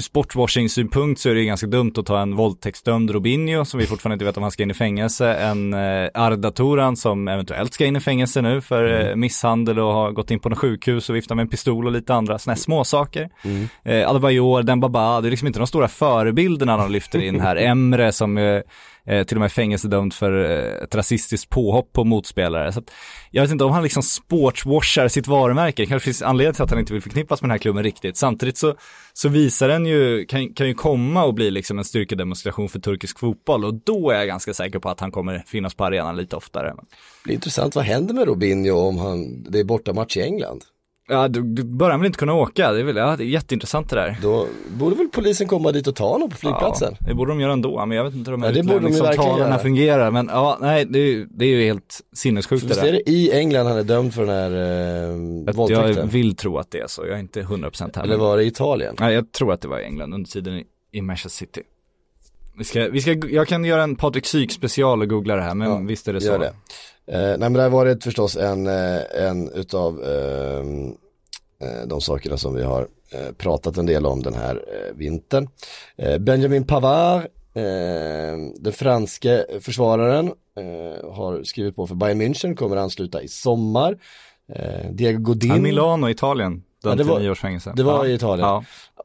sportwashing-synpunkt så är det ganska dumt att ta en våldtäktsdömd Robinho som vi fortfarande inte vet om han ska in i fängelse, en eh, Arda Turan som eventuellt ska in i fängelse nu för eh, misshandel och har gått in på något sjukhus och viftat med en pistol och lite andra sådana här småsaker. Mm. Eh, Adebayor, Dembaba, det är liksom inte de stora förebilderna de lyfter in här. Emre som eh, eh, till och med fängelsedömd för eh, ett rasistiskt påhopp på motspelare. Så att, jag vet inte om han liksom sportswashar sitt varumärke, det kanske finns anledning till att han inte vill förknippas med den här klubben riktigt. Samtidigt så, så visar den ju, kan, kan ju komma och bli liksom en styrkedemonstration för turkisk fotboll och då är jag ganska säker på att han kommer finnas på arenan lite oftare. Det är intressant, vad händer med Robinho om han, det är bortamatch i England? Ja, du, du börjar väl inte kunna åka, det är väl, ja, det är jätteintressant det där. Då borde väl polisen komma dit och ta honom på flygplatsen? Ja, det borde de göra ändå, men jag vet inte hur de här göra. fungerar. Men ja, nej, det är, ju- det är ju helt sinnessjukt det Visst är där. det i England han är dömd för den här eh, Att Jag våldtäkten? vill tro att det är så, jag är inte 100% här. Eller var det i Italien? Nej, jag tror att det var i England under tiden i, i Manchester City. Vi ska, vi ska, jag kan göra en Patrik Syk special och googla det här, men Ja, visst är det så. Det. Eh, nej men där var det förstås en, eh, en utav eh, eh, de sakerna som vi har eh, pratat en del om den här eh, vintern. Benjamin Pavard, eh, den franske försvararen, har skrivit på för Bayern München, kommer ansluta i sommar. Diego Godin. Ja, Milano, Italien, Ja, dömd det var- års fängelse. det var ja. i Italien. Ja,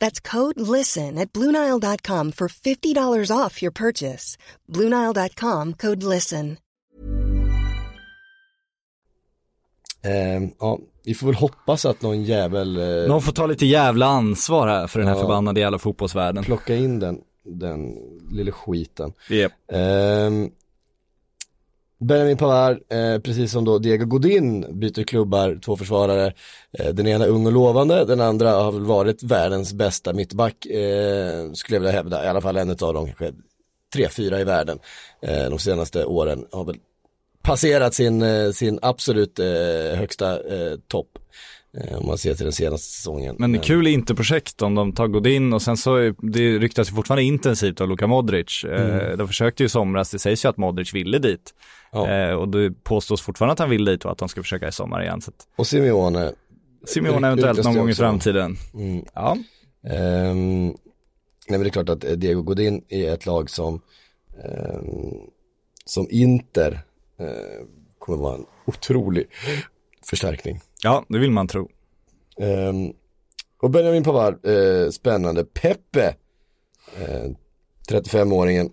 That's code LISTEN at Bluenile.com for $50 off your purchase. Bluenile.com code LISTEN. Eh, ja, vi får väl hoppas att någon jävel eh, Någon får ta lite jävla ansvar här för den här Ja. förbannade jävla fotbollsvärlden. plocka in den, den lilla skiten. Yep. Ehm, Benjamin Pavard, eh, precis som då Diego Godin, byter klubbar, två försvarare. Eh, den ena ung och lovande, den andra har väl varit världens bästa mittback, eh, skulle jag vilja hävda. I alla fall en av dem, kanske tre, fyra i världen. Eh, de senaste åren har väl passerat sin, eh, sin absolut eh, högsta eh, topp. Eh, om man ser till den senaste säsongen. Men Eh, kul Interprojekt om de tar Godin och sen så, det ryktas ju fortfarande intensivt av Luka Modric. Eh, de försökte ju i somras, det sägs ju att Modric ville dit. Ja. Och det påstås fortfarande att han vill dit och att de ska försöka i sommar igen. Så Och Simeone. Simeone eventuellt någon gång i framtiden. Mm. Ja, Ehm, nej men det är klart att Diego Godin är ett lag som, ehm, som Inter eh, kommer vara en otrolig förstärkning. Ja det vill man tro. Ehm, och Benjamin Pavard, eh, spännande. Pepe, eh, 35-åringen.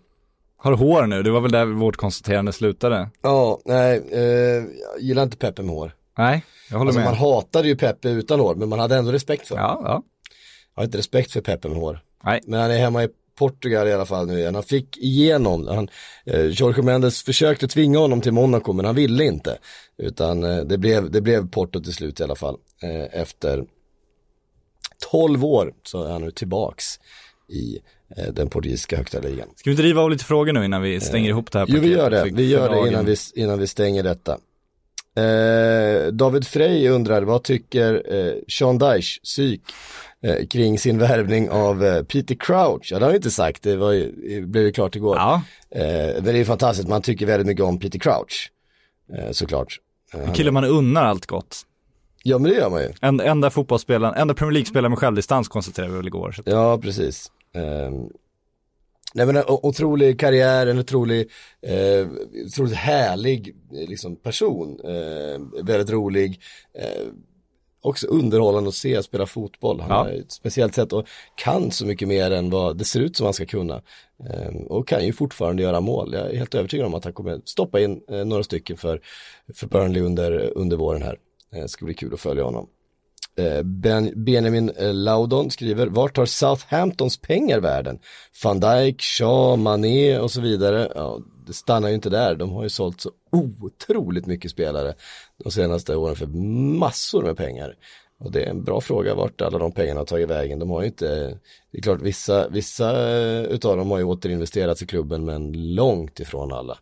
Har hår nu, det var väl där vårt konstaterande slutade. Ja, nej, eh, jag gillar inte Pepe med hår. Nej, jag håller Alltså med. man hatade ju Pepe utan hår, men man hade ändå respekt för honom. Ja, ja. Jag har inte respekt för Pepe med hår. Nej. Men han är hemma i Portugal i alla fall nu igen. Han fick igenom, han, eh, Jorge Mendes försökte tvinga honom till Monaco men han ville inte. Utan eh, det, blev, det blev Porto till slut i alla fall. Eh, efter 12 år så är han nu tillbaks i eh, den portugisiska högsta ligan. Ska vi driva av lite frågor nu innan vi stänger ihop det här Jo vi paketet gör det, vi gör det innan vi, innan vi stänger detta. Eh, David Frey undrar, vad tycker eh, Sean Dyche, psyk, eh, kring sin värvning av eh, Peter Crouch? Ja, det har jag inte sagt, det var ju, blev ju klart igår. Ja, Eh, men det är ju fantastiskt, man tycker väldigt mycket om Peter Crouch, såklart. En kille man unnar allt gott. Ja, men det gör man ju. En, enda fotbollsspelaren, enda Premier League-spelaren med självdistans konstaterade vi väl igår. Så. Ja, precis. Um, nej men en otrolig karriär, en otrolig, eh, otroligt härlig liksom, person. Eh, väldigt rolig. Eh, också underhållande att se spela fotboll. Han Ja. har ett speciellt sätt och kan så mycket mer än vad det ser ut som han ska kunna. Eh, och kan ju fortfarande göra mål. Jag är helt övertygad om att han kommer stoppa in eh, några stycken för, för Burnley under, under våren här. Eh, Det ska bli kul att följa honom. Eh, ben, Benjamin eh, Laudon skriver, vart tar Southamptons pengar världen? Van Dijk, Shaw, Mané och så vidare. Ja, det stannar ju inte där, de har ju sålt så otroligt mycket spelare de senaste åren för massor med pengar. Och det är en bra fråga vart alla de pengarna har tagit vägen. De har ju inte, det är klart vissa, vissa eh, utav dem har ju återinvesterats i klubben men långt ifrån alla.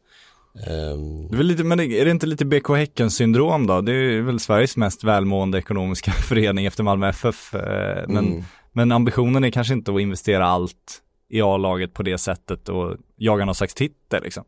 Ehm, Det är, lite, men är det inte lite BK Häcken syndrom då? Det är väl Sveriges mest välmående ekonomiska förening efter Malmö FF. eh, Men, Mm. men ambitionen är kanske inte att investera allt i A-laget på det sättet och jaga någon slags titel liksom.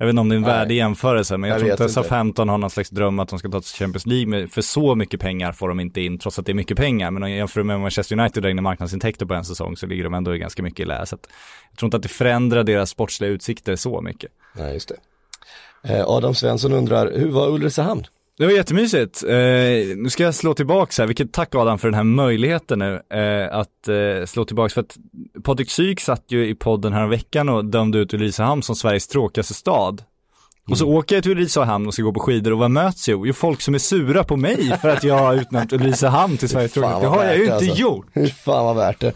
Jag vet inte om det är en Nej. värdig jämförelse, men jag, Jag tror inte. Southampton har någon slags dröm att de ska ta till Champions League, för så mycket pengar får de inte in, trots att det är mycket pengar. Men om jag jämför med Manchester United drar in i marknadsintäkter på en säsong så ligger de ändå ganska mycket i lä. Så att jag tror inte att det förändrar deras sportsliga utsikter så mycket. nej, just det. Eh, Adam Svensson undrar, hur var Ulricehamn? Det var jättemysigt. Eh, nu ska jag slå tillbaks här, vilket tack Adam för den här möjligheten nu eh, att eh, slå tillbaks för att Patrik Syk satt ju i podden här veckan och dömde ut Ulricehamn som Sveriges tråkigaste stad. Och så åker jag till Ulricehamn och ska gå på skidor och vad möts jag? Jo, folk som är sura på mig för att jag har utnämnt Ulricehamn till Sveriges tråkigaste. Det vad har jag ju inte alltså. gjort. Hur fan var värt det?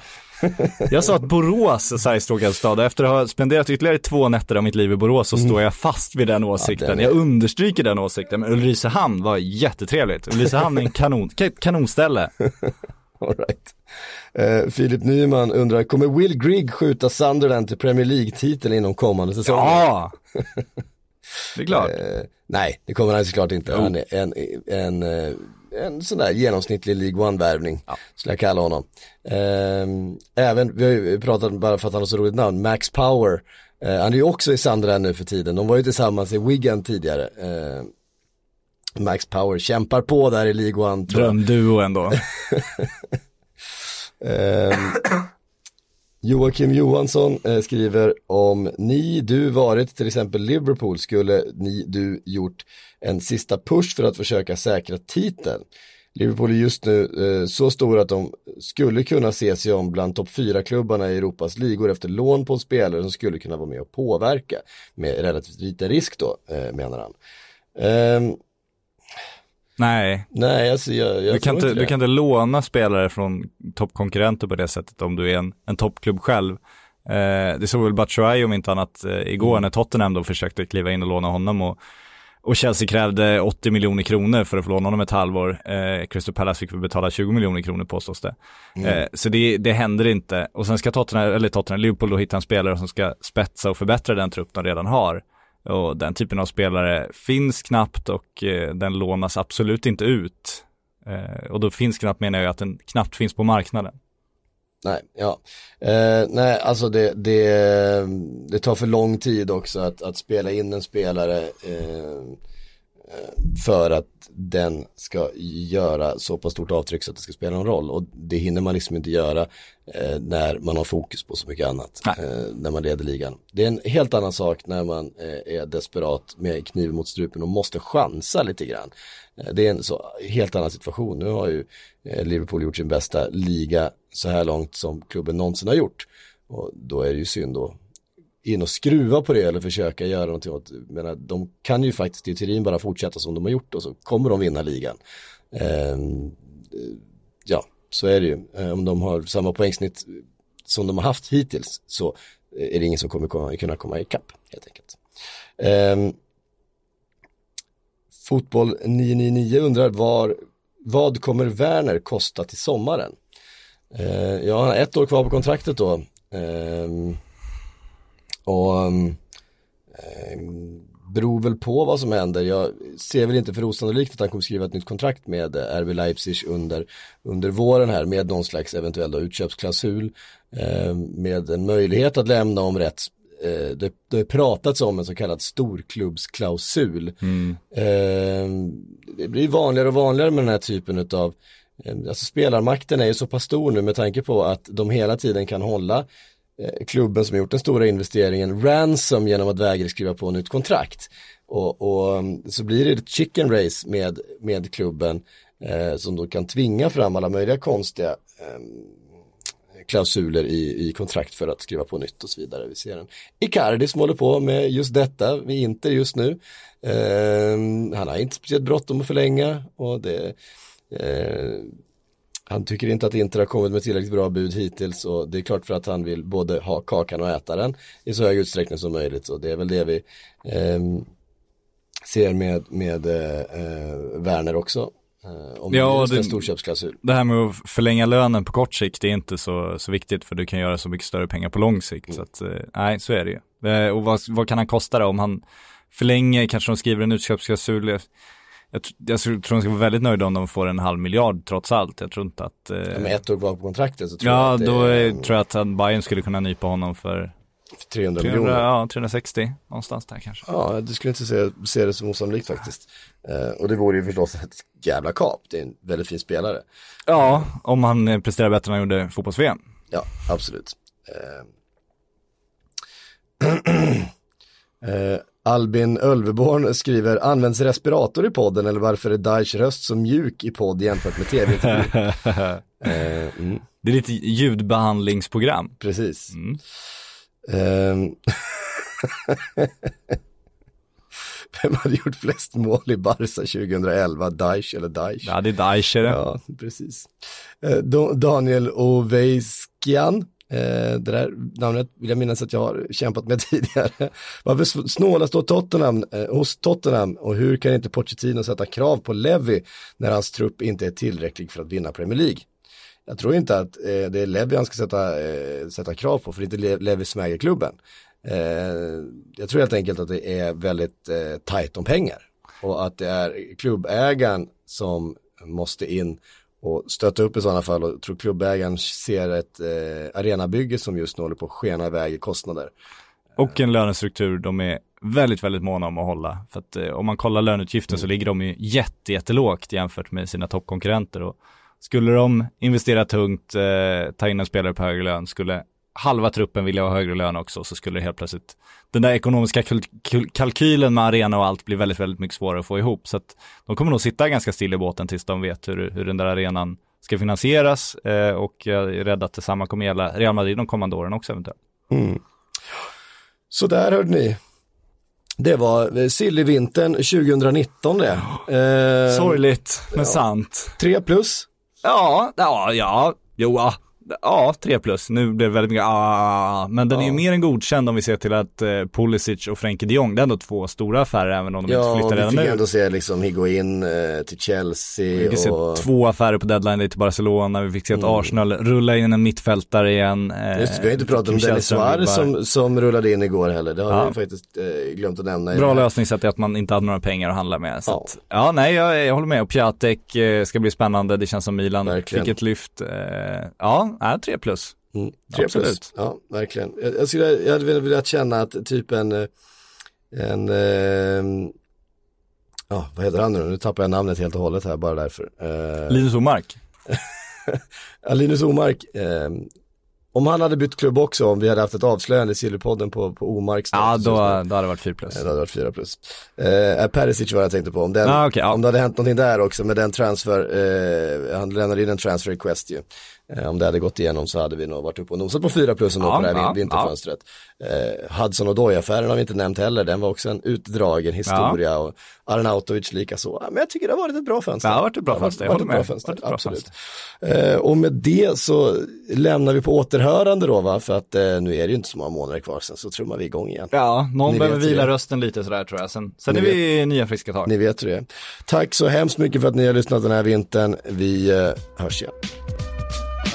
Jag sa att Borås är Sveriges tråkigaste stad och efter att ha spenderat ytterligare två nätter av mitt liv i Borås så står jag fast vid den åsikten. den är- Jag understryker den åsikten, men Ulricehamn var jättetrevligt. Ulricehamn är en kanon, ka- kanonställe. All right. Eh, Filip Nyman undrar, kommer Will Grigg skjuta Sunderland till Premier League-titeln inom kommande säsong? Ja! Det är klart. Eh, nej, det kommer han såklart inte. Han är en, en, eh, en sån där genomsnittlig League One-värvning, skulle jag kalla honom. Ehm, även, vi har ju pratat bara för att han har så roligt namn, Max Power. Eh, han är ju också i Sunderland nu för tiden. De var ju tillsammans i Wigan tidigare. Eh, Max Power kämpar på där i League One. Drömduo ändå. Joakim Johansson eh, skriver om ni, du varit till exempel Liverpool skulle ni, du gjort en sista push för att försöka säkra titeln. Liverpool är just nu eh, så stora att de skulle kunna se sig om bland topp 4-klubbarna i Europas ligor efter lån på en spelare som skulle kunna vara med och påverka med relativt liten risk då, eh, menar han. Ehm, Nej, nej, alltså jag, jag du kan, inte, det. du kan inte låna spelare från toppkonkurrenter på det sättet om du är en, en toppklubb själv. Eh, det såg väl Batshuayi om inte annat eh, igår Mm. när Tottenham då försökte kliva in och låna honom och, och Chelsea krävde 80 miljoner kronor för att få låna honom ett halvår. Eh, Crystal Palace fick väl betala 20 miljoner kronor påstås det. Mm. Eh, så det, det händer inte. Och sen ska Tottenham, eller Tottenham, Liverpool då hitta en spelare som ska spetsa och förbättra den trupp de redan har. Och den typen av spelare finns knappt och eh, den lånas absolut inte ut. Eh, och då finns knappt menar jag att den knappt finns på marknaden. Nej, ja. Eh, nej, alltså det, det, det tar för lång tid också att, att spela in en spelare eh, eh, för att den ska göra så pass stort avtryck så att det ska spela någon roll. Och det hinner man liksom inte göra eh, när man har fokus på så mycket annat. Nej. Eh, när man leder ligan. Det är en helt annan sak när man eh, är desperat med kniv mot strupen och måste chansa lite grann. Det är en så helt annan situation. Nu har ju Liverpool gjort sin bästa liga så här långt som klubben någonsin har gjort. Och då är det ju synd att in och skruva på det eller försöka göra någonting åt. Menar, de kan ju faktiskt i teorin bara fortsätta som de har gjort och så kommer de vinna ligan. Eh, ja, så är det ju. Eh, om de har samma poängsnitt som de har haft hittills så är det ingen som kommer kunna komma ikapp helt enkelt. Eh, Fotboll 999 undrar var, vad kommer Werner kosta till sommaren? Eh, jag har ett år kvar på kontraktet då. Eh, och ehm, beror väl på vad som händer. Jag ser väl inte för osannolikt att han kommer skriva ett nytt kontrakt med eh, RB Leipzig under, under våren här med någon slags eventuell utköpsklausul. Eh, med en möjlighet att lämna om rätt eh, det, det pratats om en så kallad storklubbsklausul. Eh, det blir vanligare och vanligare med den här typen av eh, Alltså spelarmakten är ju så pass stor nu med tanke på att de hela tiden kan hålla eh, Eh, klubben som har gjort den stora investeringen ransom genom att vägra skriva på nytt kontrakt. Och, och mm, så blir det ett chicken race med, med klubben eh, som då kan tvinga fram alla möjliga konstiga eh, klausuler i, i kontrakt för att skriva på nytt och så vidare. Vi ser en Icardi som håller på med just detta vi Inter just nu. Eh, han har inte speciellt bråttom att förlänga och det eh, han tycker inte att Inter har kommit med tillräckligt bra bud hittills och det är klart för att han vill både ha kakan och äta den i så hög utsträckning som möjligt och det är väl det vi eh, ser med, med eh, Werner också. Eh, om Ja, det- en storköpsklausul. Det här med att förlänga lönen på kort sikt är inte så, så viktigt för du kan göra så mycket större pengar på lång sikt. Så att, eh, nej, så är det ju. Eh, Och vad, vad kan han kosta då? Om han förlänger, kanske de skriver en utköpsklausul. Jag, jag, tr- jag tror de ska vara väldigt nöjda om de får en halv miljard trots allt. Jag tror inte att... eh, Ja, med ett år kvar på kontraktet så tror jag Ja, att det då är en tror jag att Bayern skulle kunna nypa honom för 300 300, miljoner. ja, 360, någonstans där kanske. Ja, du skulle inte se, se det som osannolikt faktiskt. Eh, och det vore ju förstås ett jävla kap. Det är en väldigt fin spelare. Ja, om han eh, presterar bättre än han gjorde fotbolls-VM. Ja, absolut. Eh. eh, Albin Ölveborn skriver, används respirator i podden eller varför är Daesh röst så mjuk i podd jämfört med tv eh, mm, Det är lite ljudbehandlingsprogram. Precis. Mm. Ehm. Vem hade gjort flest mål i Barca 2011? Daesh eller Daesh? Ja, det är Daesh är det. Ja, precis. Eh, Daniel Ovejskian, eh, Eh, det där namnet vill jag minnas att jag har kämpat med tidigare. Varför snåla står Tottenham eh, hos Tottenham och hur kan inte Pochettino sätta krav på Levy när hans trupp inte är tillräcklig för att vinna Premier League? Jag tror inte att eh, det är Levy han ska sätta, eh, sätta krav på, för det är inte Levy som äger klubben. Eh, jag tror helt enkelt att det är väldigt eh, tajt om pengar och att det är klubbägaren som måste in och stötta upp i sådana fall och tror klubbägaren ser ett eh, arenabygge som just nu håller på att skena iväg i kostnader. Och en lönestruktur de är väldigt, väldigt måna om att hålla. För att eh, om man kollar löneutgiften så ligger de ju jätte, jättelågt jämfört med sina toppkonkurrenter. Och skulle de investera tungt, eh, ta in en spelare på högre lön, skulle halva truppen vilja ha högre lön också, så skulle det helt plötsligt, den där ekonomiska kalkylen med arena och allt blir väldigt, väldigt mycket svårare att få ihop. Så att de kommer nog sitta ganska still i båten tills de vet hur, hur den där arenan ska finansieras eh, och jag är rädd att detsamma kommer gälla Real Madrid de kommande åren också eventuellt. Så där hörde ni. Det var eh, Sillyvintern 2019 det. Eh, Sorgligt, men sant. Tre plus. Ja, ja, ja, jo, ja, ja, tre plus. Nu blev det väldigt mycket, ah, men den är ju mer än godkänd om vi ser till att eh, Pulisic och Frenkie de Jong, det är ändå två stora affärer även om de Ja, inte och flyttar vi redan fick nu. ändå se liksom Higuain eh, till Chelsea Vi fick se och... två affärer på deadline till Barcelona, vi fick se att Arsenal rulla in en mittfältare igen. eh, Mm. Just vi har inte pratat om Dennis Suarez som, som rullade in igår heller. Det har Ja. vi faktiskt eh, glömt att nämna. Bra lösning så att att man inte hade några pengar att handla med. Så Ja. Att, ja, nej, jag, jag håller med. Och Piatek eh, ska bli spännande. Det känns som Milan Verkligen. fick ett lyft. Eh, ja, ja, tre plus. Mm, tre Absolut. plus. Ja, verkligen. Jag, jag, skulle, jag hade velat- känna att typ en, eh, en, eh, ja vad heter han nu Nu tappar jag namnet helt och hållet här bara därför. Eh, Linus Omark. Ja, Linus Omark, eh, om han hade bytt klubb också, om vi hade haft ett avslöjande i Sillypodden på, på Omarks Ja, då, då hade det varit fyra plus. eh, det hade varit fyra plus. Eh, Perisic var jag tänkte på, om, den, Ah, okej, ja. om det hade hänt någonting där också med den transfer, eh, han lämnade in en transfer request ju. Eh, om det hade gått igenom så hade vi nog varit uppe och nosat på fyra plus ändå Ja, på det här ja, vin- vinterfönstret. Eh, Hudson och affären har vi inte nämnt heller, den var också en utdragen historia och Arnautovic lika så. Ja, men jag tycker det har varit ett bra fönster. Det har varit ett bra fönster, jag håller med. fönster, absolut. Eh, och med det så lämnar vi på återhörande då va, för att eh, nu är det ju inte så många månader kvar sen så trummar vi igång igen. Ja, någon Ni behöver vet vila det. rösten lite sådär tror jag. Sen, sen Ni är vi nya friska tag. Ni vet hur det är. Tack så hemskt mycket för att ni har lyssnat den här vintern. Vi eh, hörs igen.